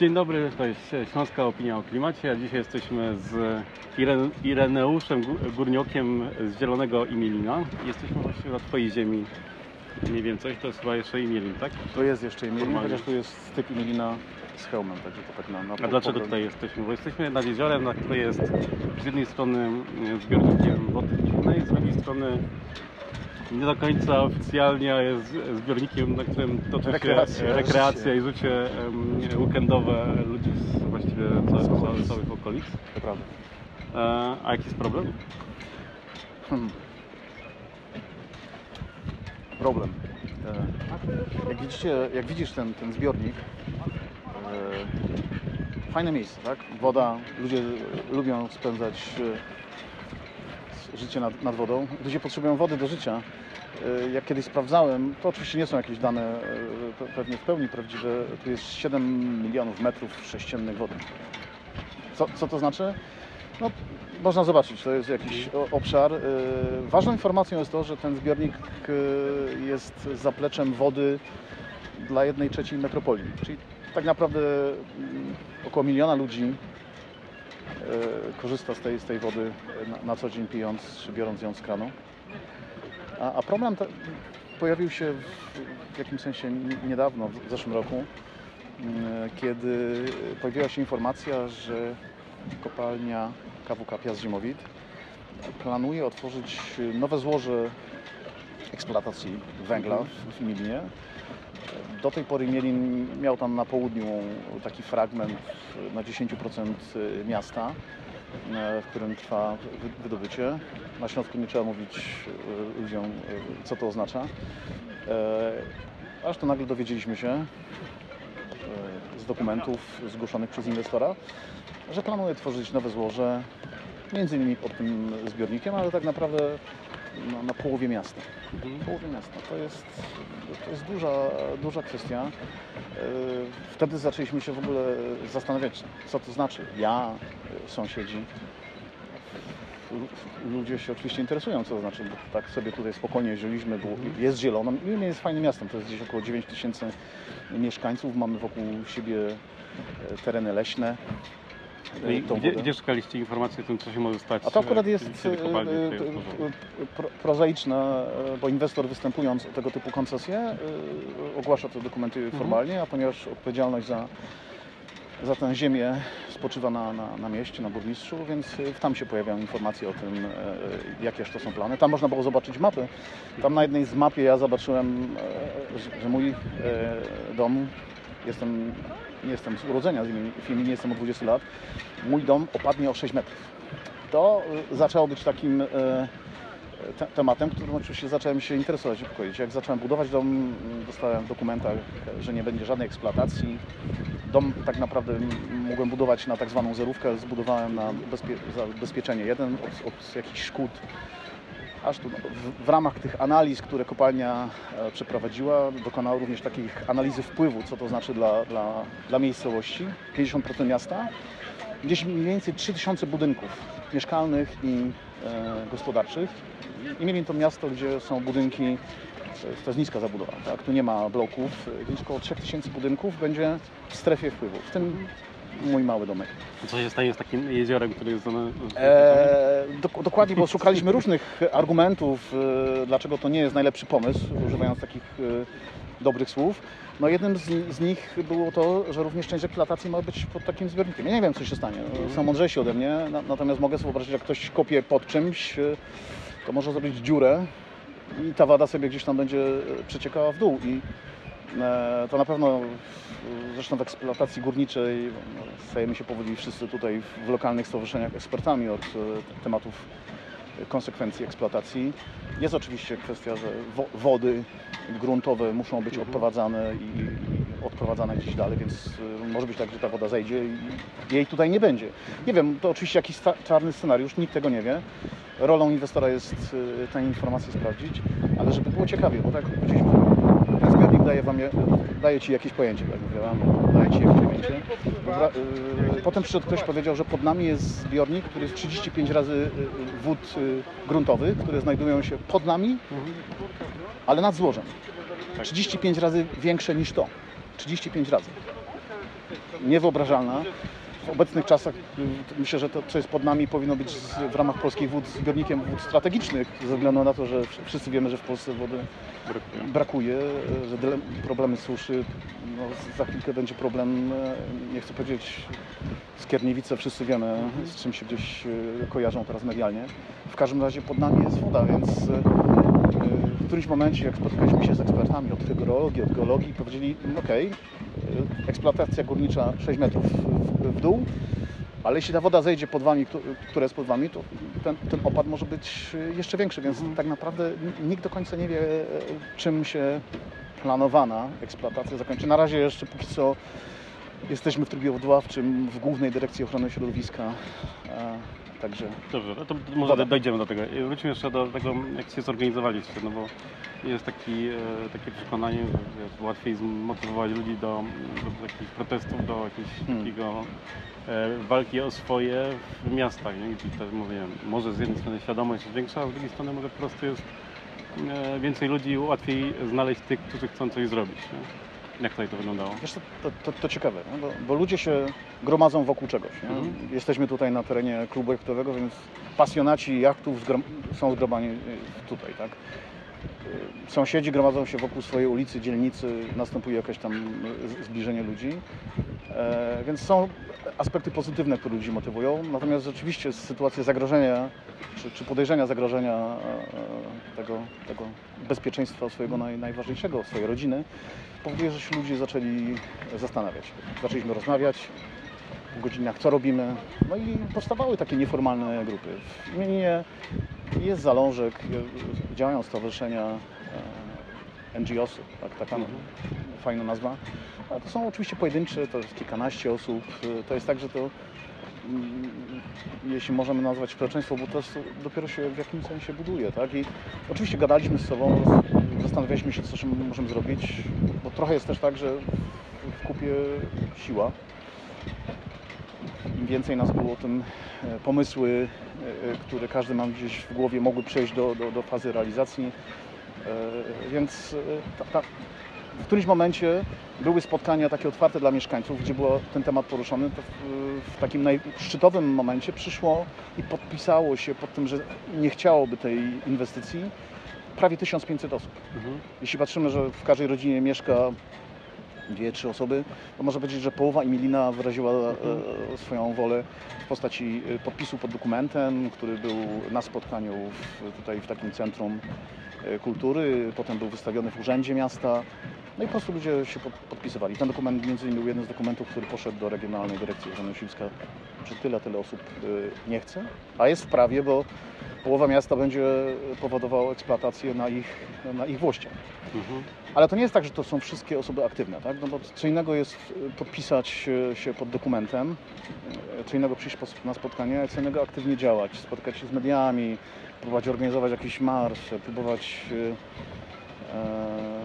Dzień dobry, to jest Śląska Opinia o Klimacie, a dzisiaj jesteśmy z Iren Ireneuszem Gó- Górniokiem z Zielonego Imielina. Jesteśmy właśnie na Twojej ziemi. Nie wiem coś, to jest chyba jeszcze Imielin, tak? To jest jeszcze Imielin, Normalnie. chociaż tu jest styk Imielina z hełmem, także to tak na, na A dlaczego tutaj jesteśmy? Bo jesteśmy nad jeziorem, na które jest z jednej strony zbiornikiem wody pitnej, z drugiej strony nie do końca oficjalnie jest zbiornikiem, na którym toczy Rekreacja, się rekreacja życie. i życie weekendowe ludzi z właściwie całych, całych, całych okolic. To prawda. E, a jaki jest problem? Hmm. Problem. E, Jak widzicie, jak widzisz ten, ten zbiornik, e, fajne miejsce, tak? Woda, ludzie lubią spędzać e, życie nad, nad wodą. Ludzie potrzebują wody do życia. E, Jak kiedyś sprawdzałem, to oczywiście nie są jakieś dane pe- pewnie w pełni prawdziwe, tu jest 7 milionów metrów sześciennych wody. Co, co to znaczy? No, można zobaczyć, to jest jakiś obszar. Y, Ważną informacją jest to, że ten zbiornik y, jest zapleczem wody dla jednej trzeciej metropolii. Czyli tak naprawdę mm, około miliona ludzi y, korzysta z tej, z tej wody na, co dzień pijąc czy biorąc ją z kranu. A, a problem pojawił się w, w jakimś sensie niedawno, w zeszłym roku, y, kiedy pojawiła się informacja, że kopalnia KWK Piast Zimowit planuje otworzyć nowe złoże eksploatacji węgla w- w Milinie. Do tej pory miał tam na południu taki fragment na 10% miasta, e, w którym trwa wy- wydobycie. Na Śląsku nie trzeba mówić e, ludziom, e, co to oznacza. E, Aż to nagle dowiedzieliśmy się e, z dokumentów zgłoszonych przez inwestora, że planuje tworzyć nowe złoże, między innymi pod tym zbiornikiem, ale tak naprawdę na, na połowie miasta. Połowie miasta. To jest, to jest duża, duża kwestia. Yy, Wtedy zaczęliśmy się w ogóle zastanawiać, co to znaczy. Ja, yy, sąsiedzi, Lu- ludzie się oczywiście interesują, co to znaczy, bo tak sobie tutaj spokojnie jeździliśmy, bo jest zielono. Milion jest fajnym miastem, to jest gdzieś około 9 tysięcy mieszkańców, mamy wokół siebie e, tereny leśne. No i e, gdzie, gdzie szukaliście informacji o tym, co się może stać? A to akurat e, jest e, prozaiczne, bo inwestor występując o tego typu koncesje ogłasza te dokumenty Mhm. formalnie, a ponieważ odpowiedzialność za, za tę ziemię spoczywa na, na, na mieście, na burmistrzu, więc tam się pojawiają informacje o tym, e, jakież to są plany. Tam można było zobaczyć mapy. Tam na jednej z mapie ja zobaczyłem, e, że- że mój e, dom, jestem, nie jestem z urodzenia w imieniu, jestem od 20 lat, mój dom opadnie o 6 metrów. To y, zaczęło być takim y, te, tematem, którym oczywiście zacząłem się interesować, niepokoić. Jak zacząłem budować dom, y, dostałem w dokumentach, że nie będzie żadnej eksploatacji. Dom tak naprawdę mogłem budować na tak zwaną zerówkę, zbudowałem na bezpie, zabezpieczenie jeden od, od jakichś szkód. Aż tu w, w ramach tych analiz, które kopalnia e, przeprowadziła, dokonała również takich analizy wpływu, co to znaczy dla, dla, dla miejscowości, 50% miasta, gdzieś mniej więcej 3000 budynków mieszkalnych i e, gospodarczych. I mieli to miasto, gdzie są budynki, e, to jest niska zabudowa, tak? tu nie ma bloków, e, więc około 3000 budynków będzie w strefie wpływu, w tym mój mały domek. Co się stanie z takim jeziorem, który jest zone... E, dok- dokładnie, bo szukaliśmy różnych argumentów, e, dlaczego to nie jest najlepszy pomysł, używając takich e, dobrych słów. No jednym z, z nich było to, że również część eksploatacji ma być pod takim zbiornikiem. Ja nie wiem, co się stanie. Są mądrzejsi ode mnie, na, natomiast mogę sobie wyobrazić, jak ktoś kopie pod czymś, e, to może zrobić dziurę i ta woda sobie gdzieś tam będzie e, przeciekała w dół. I to na pewno, zresztą w eksploatacji górniczej no, stajemy się powoli wszyscy tutaj w lokalnych stowarzyszeniach ekspertami od e, tematów konsekwencji eksploatacji. Jest oczywiście kwestia, że wo- wody gruntowe muszą być odprowadzane i odprowadzane gdzieś dalej, więc y, może być tak, że ta woda zejdzie i jej tutaj nie będzie. Nie wiem, to oczywiście jakiś czarny scenariusz, nikt tego nie wie. Rolą inwestora jest tę informację sprawdzić, ale żeby było ciekawie, bo tak jak powiedzieliśmy, zbiornik daje, wam, je- daje Ci jakieś pojęcie, tak mówiłam, daje Ci jakieś pojęcie. Y, Potem przyszedł ktoś, powiedział, że pod nami jest zbiornik, który jest 35 razy y, y, wód gruntowych, które znajdują się pod nami, ale nad złożem. 35 razy większe niż to. 35 razy. niewyobrażalna. W obecnych czasach y, myślę, że to, co jest pod nami, powinno być w ramach polskich wód zbiornikiem wód strategicznych, ze względu na to, że wszyscy wiemy, że w Polsce wody Brakuje. brakuje, e, że problemy suszy, no, za chwilkę będzie problem, e, nie chcę powiedzieć Skierniewice, wszyscy wiemy z czym się gdzieś kojarzą teraz medialnie. W każdym razie pod nami jest woda, więc w którymś momencie jak spotkaliśmy się z ekspertami od hydrologii, od geologii, powiedzieli ok, eksploatacja górnicza 6 metrów w, dół, ale jeśli ta woda zejdzie pod wami, któ- która jest pod wami, to ten, ten opad może być e, jeszcze większy, więc tak naprawdę nikt do końca nie wie, e, czym się planowana eksploatacja zakończy. Na razie jeszcze póki co jesteśmy w trybie odwoławczym w Głównej Dyrekcji Ochrony Środowiska. e, Także Dobrze, no to może dojdziemy do tego. I Wróćmy jeszcze do tego, jak się zorganizowaliście, no bo jest taki, e, takie przekonanie, że łatwiej zmotywować ludzi do, do takich protestów, do jakiegoś Hmm. takiego e, walki o swoje w miastach, nie? gdzie też mówię, może z jednej strony świadomość jest większa, a z drugiej strony może po prostu jest e, więcej ludzi, łatwiej znaleźć tych, którzy chcą coś zrobić. Nie? Jak tutaj to wyglądało? Wiesz, to, to, to ciekawe, nie? Bo, bo ludzie się gromadzą wokół czegoś. Mhm. Jesteśmy tutaj na terenie klubu jachtowego, więc pasjonaci jachtów zgrom, są zgromadzeni y, tutaj. Tak? Y, Sąsiedzi gromadzą się wokół swojej ulicy, dzielnicy, następuje jakieś tam y, zbliżenie ludzi. E, więc są aspekty pozytywne, które ludzi motywują. Natomiast rzeczywiście sytuacje zagrożenia czy, czy podejrzenia zagrożenia e, e, tego, tego bezpieczeństwa swojego naj, najważniejszego, swojej rodziny, powoduje, że się ludzie zaczęli zastanawiać. Zaczęliśmy rozmawiać po godzinach, co robimy. No i powstawały takie nieformalne grupy. W imieniu jest zalążek, e, działają stowarzyszenia e, NGOsy, tak, taka Mhm. fajna nazwa. To są oczywiście pojedyncze, to jest kilkanaście osób. E, To jest tak, że to mm, jeśli możemy nazwać społeczeństwo, bo to dopiero się w jakimś sensie buduje, tak? I oczywiście gadaliśmy z sobą, zastanawialiśmy się, co możemy zrobić, bo trochę jest też tak, że w kupie siła. Im więcej nas było, tym e, pomysły, e, e, które każdy ma gdzieś w głowie, mogły przejść do, do, do fazy realizacji. Więc ta, ta, w którymś momencie były spotkania takie otwarte dla mieszkańców, gdzie był ten temat poruszony. To w, w takim najszczytowym momencie przyszło i podpisało się pod tym, że nie chciałoby tej inwestycji prawie 1500 osób. Mhm. Jeśli patrzymy, że w każdej rodzinie mieszka dwie, trzy osoby, to można powiedzieć, że połowa Emilina wyraziła e, swoją wolę w postaci e, podpisu pod dokumentem, który był na spotkaniu w, tutaj w takim centrum e, kultury, potem był wystawiony w urzędzie miasta. No i po prostu ludzie się pod, podpisywali. Ten dokument między innymi był jeden z dokumentów, który poszedł do Regionalnej Dyrekcji Ochrony Środowiska, że tyle, tyle osób e, nie chce, a jest w prawie, bo połowa miasta będzie powodowało eksploatację na ich, na ich włościach. Mhm. Ale to nie jest tak, że to są wszystkie osoby aktywne, tak? No bo co innego jest e, podpisać e, się pod dokumentem, co innego przyjść na spotkanie, a co innego aktywnie działać, spotkać się z mediami, próbować organizować jakiś marsz, próbować e,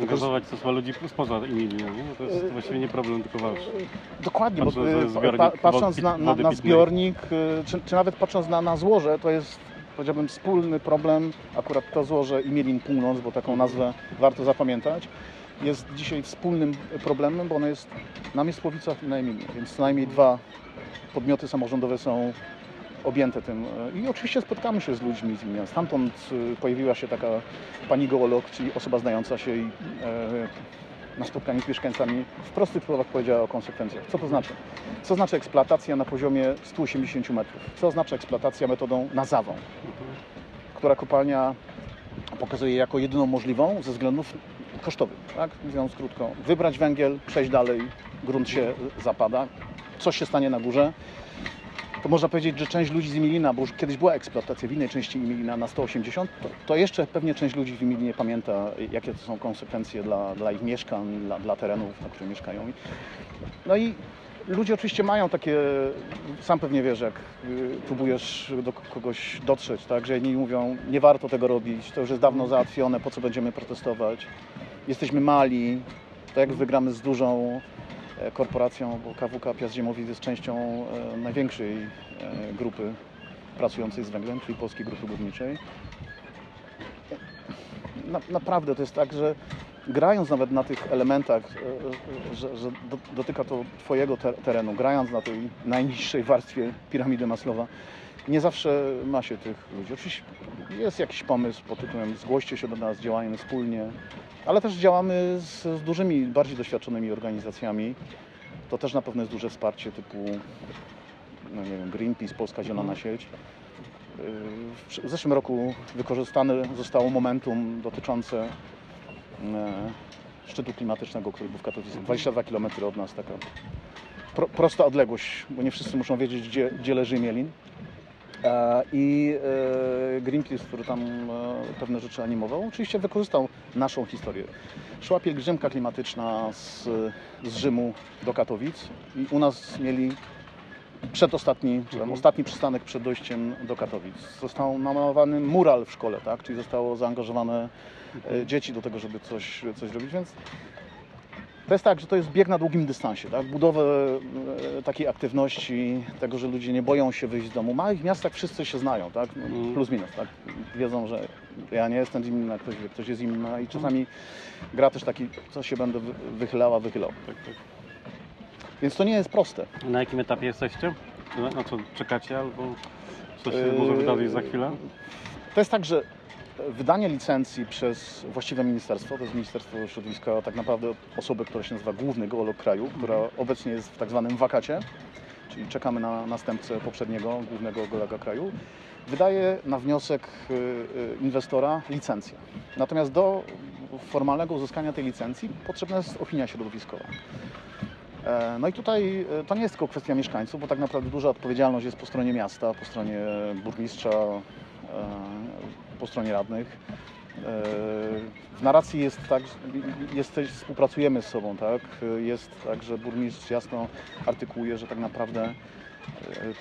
Angażować stosunkowo ludzi spoza Emilii, nie? No To jest właściwie nie problem, tylko wasz. Dokładnie, bo Patrząc na zbiornik pa, patrząc na, na, na zbiornik, e, czy, czy nawet patrząc na, na złoże, to jest powiedziałbym wspólny problem, akurat to złoże Imielin Północ, bo taką nazwę warto zapamiętać, jest dzisiaj wspólnym problemem, bo ono jest na Miesłowicach i na Emilinie, więc co najmniej dwa podmioty samorządowe są objęte tym. I oczywiście spotkamy się z ludźmi z Emilina. Stamtąd e, pojawiła się taka pani geolog, czyli osoba znająca się i e, na spotkaniu z mieszkańcami w prostych słowach powiedziała o konsekwencjach. Co to znaczy? Co znaczy eksploatacja na poziomie 180 metrów? Co znaczy eksploatacja metodą nazawą, która kopalnia pokazuje jako jedyną możliwą ze względów kosztowych. Tak? Mówiąc krótko, wybrać węgiel, przejść dalej, grunt się zapada, coś się stanie na górze. To można powiedzieć, że część ludzi z Emilina, bo już kiedyś była eksploatacja w innej części Emilina na 180, to, to jeszcze pewnie część ludzi w Emilinie pamięta, jakie to są konsekwencje dla, dla ich mieszkań, dla, dla terenów, na których mieszkają. No i ludzie oczywiście mają takie, sam pewnie wiesz, jak y, próbujesz do kogoś dotrzeć, tak, że jedni mówią, nie warto tego robić, to już jest dawno załatwione, po co będziemy protestować, jesteśmy mali, to jak wygramy z dużą korporacją, bo KWK Piast Ziemowit jest częścią e, największej e, grupy pracującej z węglem, czyli Polskiej Grupy Górniczej. Na, naprawdę to jest tak, że grając nawet na tych elementach, e, że, że do, dotyka to Twojego te, terenu, grając na tej najniższej warstwie piramidy Maslowa, nie zawsze ma się tych ludzi. Oczywiście jest jakiś pomysł pod tytułem zgłoście się do nas, działajmy wspólnie, ale też działamy z, z dużymi, bardziej doświadczonymi organizacjami. To też na pewno jest duże wsparcie typu no nie wiem, Greenpeace, Polska Zielona Sieć. Yy, W zeszłym roku wykorzystane zostało momentum dotyczące e, szczytu klimatycznego, który był w Katowicach. 22 km od nas, taka pro, prosta odległość, bo nie wszyscy muszą wiedzieć, gdzie, gdzie leży Mielin. I e, Greenpeace, który tam e, pewne rzeczy animował, oczywiście wykorzystał naszą historię. Szła pielgrzymka klimatyczna z, z Rzymu do Katowic i u nas mieli przedostatni, tam ostatni przystanek przed dojściem do Katowic. Został namalowany mural w szkole, tak? czyli zostało zaangażowane e, dzieci do tego, żeby coś, coś zrobić, więc to jest tak, że to jest bieg na długim dystansie, tak? budowę e, takiej aktywności, tego, że ludzie nie boją się wyjść z domu. W małych miastach wszyscy się znają, tak? Mm. plus minus, tak? wiedzą, że ja nie jestem inna, ktoś wie, ktoś jest inna i czasami gra też taki, co się będę wy- wychylała, wychylał. Tak, tak. Więc to nie jest proste. Na jakim etapie jesteście? Na, co czekacie albo co się Yy, może wydarzyć za chwilę? To jest tak, że wydanie licencji przez właściwe ministerstwo, to jest Ministerstwo Środowiska, tak naprawdę osoby, która się nazywa Główny Geolog Kraju, która obecnie jest w tak zwanym wakacie, czyli czekamy na następcę poprzedniego Głównego Geologa Kraju, wydaje na wniosek y, y, inwestora licencję. Natomiast do formalnego uzyskania tej licencji potrzebna jest opinia środowiskowa. E, No i tutaj e, to nie jest tylko kwestia mieszkańców, bo tak naprawdę duża odpowiedzialność jest po stronie miasta, po stronie burmistrza, po stronie radnych. E, W narracji jest tak, że jesteś, współpracujemy z sobą, tak? Jest tak, że burmistrz jasno artykułuje, że tak naprawdę e,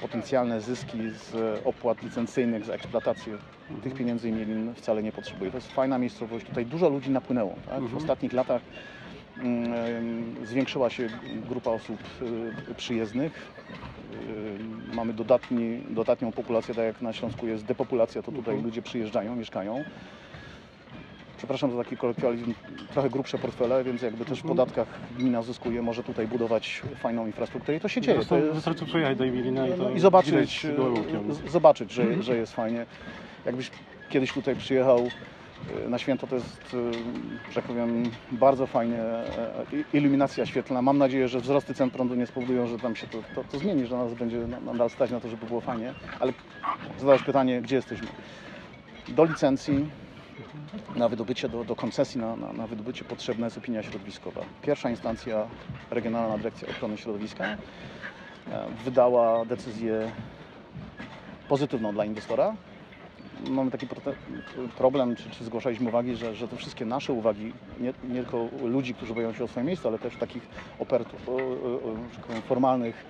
potencjalne zyski z opłat licencyjnych za eksploatację tych pieniędzy Mielin wcale nie potrzebuje. To jest fajna miejscowość, tutaj dużo ludzi napłynęło. Tak? W Mhm. ostatnich latach zwiększyła się grupa osób y, przyjezdnych. Y, Mamy dodatni, dodatnią populację, tak jak na Śląsku jest depopulacja, to tutaj Mhm. ludzie przyjeżdżają, mieszkają. Przepraszam za taki kolokwializm, trochę grubsze portfele, więc jakby też w Mhm. podatkach gmina zyskuje, może tutaj budować fajną infrastrukturę i to się dzieje. To jest, wystarczy przyjechać do Emilina i, to no, i zobaczyć, z- zobaczyć że, że jest fajnie. Jakbyś kiedyś tutaj przyjechał na święto, to jest, e, że tak powiem, bardzo fajnie e, iluminacja świetlna. Mam nadzieję, że wzrosty cen prądu nie spowodują, że tam się to, to, to zmieni, że nas będzie na- nadal stać na to, żeby było fajnie. Ale zadałeś pytanie, gdzie jesteśmy? Do licencji na wydobycie, do, do koncesji na, na, na wydobycie potrzebna jest opinia środowiskowa. Pierwsza instancja, Regionalna Dyrekcja Ochrony Środowiska, e, wydała decyzję pozytywną dla inwestora. Mamy taki problem, czy, czy zgłaszaliśmy uwagi, że, że te wszystkie nasze uwagi, nie, nie tylko ludzi, którzy boją się o swoje miejsce, ale też takich opertów, o, o, o, że tak formalnych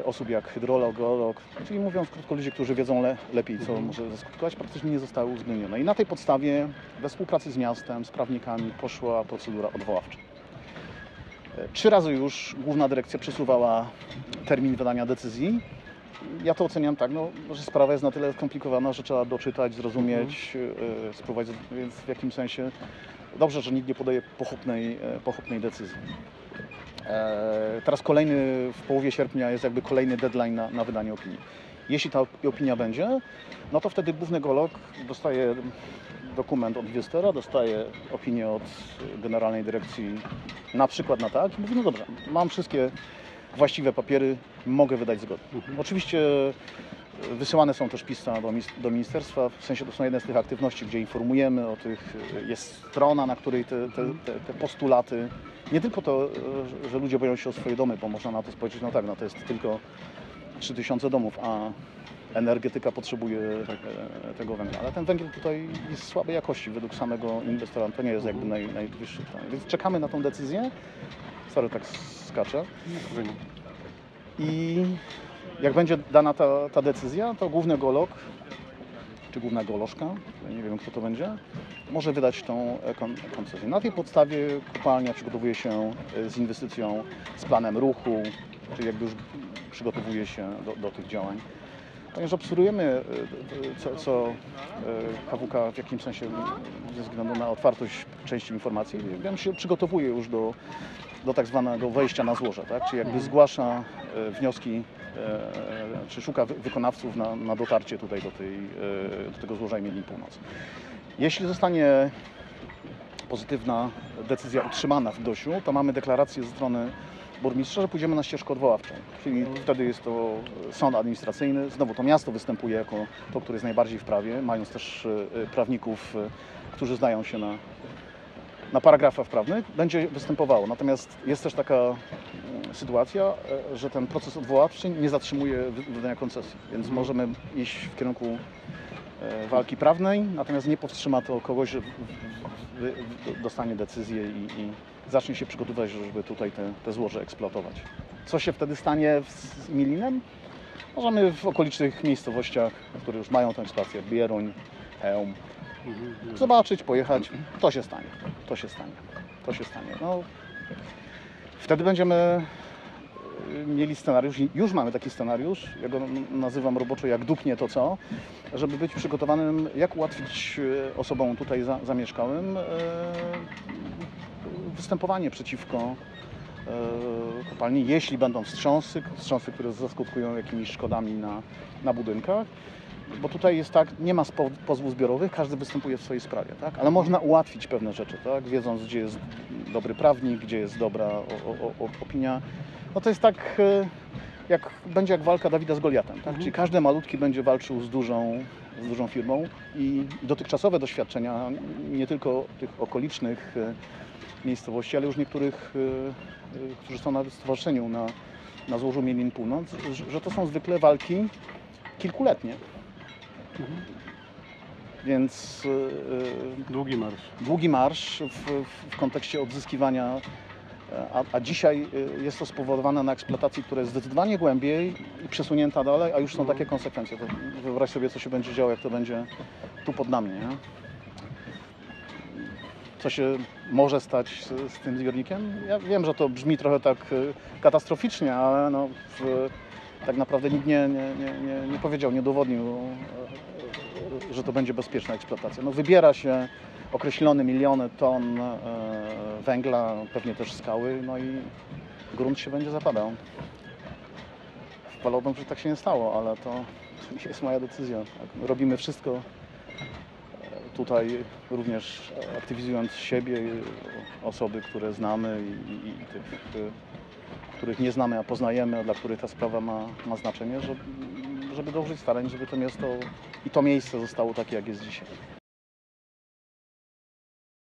e, osób jak hydrolog, geolog, czyli mówiąc krótko ludzie, którzy wiedzą le, lepiej, co może zaskutkować, praktycznie nie zostały uwzględnione. I na tej podstawie we współpracy z miastem, z prawnikami poszła procedura odwoławcza. E, Trzy razy już Główna Dyrekcja przesuwała termin wydania decyzji. Ja to oceniam tak, no, że sprawa jest na tyle skomplikowana, że trzeba doczytać, zrozumieć, yy, spróbować, więc w jakimś sensie dobrze, że nikt nie podaje pochopnej, e, pochopnej decyzji. E, teraz kolejny, w połowie sierpnia jest jakby kolejny deadline na, na wydanie opinii. Jeśli ta opinia będzie, no to wtedy główny geolog dostaje dokument od inwestora, dostaje opinię od Generalnej Dyrekcji na przykład na tak i mówi, no dobrze, mam wszystkie właściwe papiery, mogę wydać zgodę. Mhm. Oczywiście e, wysyłane są też pisma do, do ministerstwa, w sensie to są jedne z tych aktywności, gdzie informujemy o tych, e, jest strona, na której te, te, te, te postulaty, nie tylko to, e, że- ludzie boją się o swoje domy, bo można na to spojrzeć, no tak, no to jest tylko 3000 domów, a energetyka potrzebuje e, tego węgla, ale ten węgiel tutaj jest słabej jakości według samego inwestora, to nie jest jakby naj, najwyższy. plan. Więc czekamy na tą decyzję, sorry, tak skaczę. I jak będzie dana ta, ta decyzja, to główny geolog, czy główna geolożka, nie wiem kto to będzie, może wydać tą e, kon- koncesję. Na tej podstawie kopalnia przygotowuje się e, z inwestycją, z planem ruchu, czyli jakby już przygotowuje się do, do tych działań. ponieważ obserwujemy, e, e, co, co e, KWK w jakimś sensie ze względu na otwartość części informacji, wiem, się przygotowuje już do, do tak zwanego wejścia na złoże, tak? czyli jakby zgłasza e, wnioski, e, czy szuka wy- wykonawców na, na dotarcie tutaj do, tej, e, do tego złoża imienin Północ. Jeśli zostanie pozytywna decyzja utrzymana w Dosiu, to mamy deklarację ze strony burmistrza, że pójdziemy na ścieżkę odwoławczą. Czyli wtedy jest to sąd administracyjny. Znowu to miasto występuje jako to, które jest najbardziej w prawie, mając też prawników, którzy znają się na, na paragrafach prawnych, będzie występowało. Natomiast jest też taka mm, sytuacja, e, że ten proces odwoławczy nie zatrzymuje wy- wydania koncesji, więc możemy iść w kierunku e, walki prawnej, natomiast nie powstrzyma to kogoś, że dostanie decyzję i, i zacznie się przygotowywać, żeby tutaj te, te złoże eksploatować. Co się wtedy stanie z Milinem? Możemy w okolicznych miejscowościach, które już mają tę eksploatację, Bieruń, Chełm, Mhm. Zobaczyć, pojechać. To się stanie. To się stanie. To się stanie. No, wtedy będziemy y, mieli scenariusz, już mamy taki scenariusz, ja go nazywam roboczo jak dupnie to co, żeby być przygotowanym, jak ułatwić y, osobom tutaj za, zamieszkałym y, występowanie przeciwko kopalni, jeśli będą wstrząsy, wstrząsy, które zaskutkują jakimiś szkodami na, na budynkach. Bo tutaj jest tak, nie ma pozwów zbiorowych, każdy występuje w swojej sprawie, tak? ale można ułatwić pewne rzeczy, tak? wiedząc, gdzie jest dobry prawnik, gdzie jest dobra o, o, opinia. No to jest tak, e, jak będzie jak walka Dawida z Goliatem, tak? czyli każdy malutki będzie walczył z dużą, z dużą firmą i dotychczasowe doświadczenia, nie tylko tych okolicznych e, miejscowości, ale już niektórych, e, którzy są nawet w stowarzyszeniu na, na złożu Mielin Północ, że to są zwykle walki kilkuletnie. Więc e, Długi marsz. długi marsz w, w kontekście odzyskiwania, a, a dzisiaj e, jest to spowodowane na eksploatacji, która jest zdecydowanie głębiej i przesunięta dalej, a już są takie konsekwencje. To wyobraź sobie, co się będzie działo, jak to będzie tu pod nami. Nie? Co się może stać z, z tym zbiornikiem? Ja wiem, że to brzmi trochę tak katastroficznie, ale no, w, tak naprawdę nikt nie, nie, nie, nie, powiedział, nie udowodnił, e, że to będzie bezpieczna eksploatacja. No, wybiera się określone miliony ton e, węgla, pewnie też skały, no i grunt się będzie zapadał. Wolałbym, że tak się nie stało, ale to, jest moja decyzja. Tak, Robimy wszystko e, tutaj również aktywizując siebie, osoby, które znamy i, i, i tych, których nie znamy, a poznajemy, a dla których ta sprawa ma, ma znaczenie, żeby, żeby dołożyć starań, żeby to miasto i to miejsce zostało takie, jak jest dzisiaj.